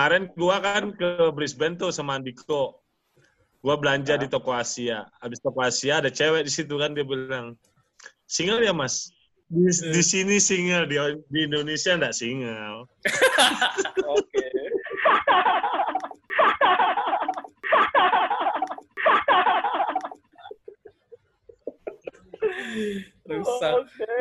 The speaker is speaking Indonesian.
Kemarin gua kan ke Brisbane tuh sama Andiko. Gua belanja di ya. toko Asia. Habis toko Asia ada cewek di situ kan dia bilang, single ya mas? Di, di hmm. sini single di, di Indonesia enggak single. Oke. Rusak.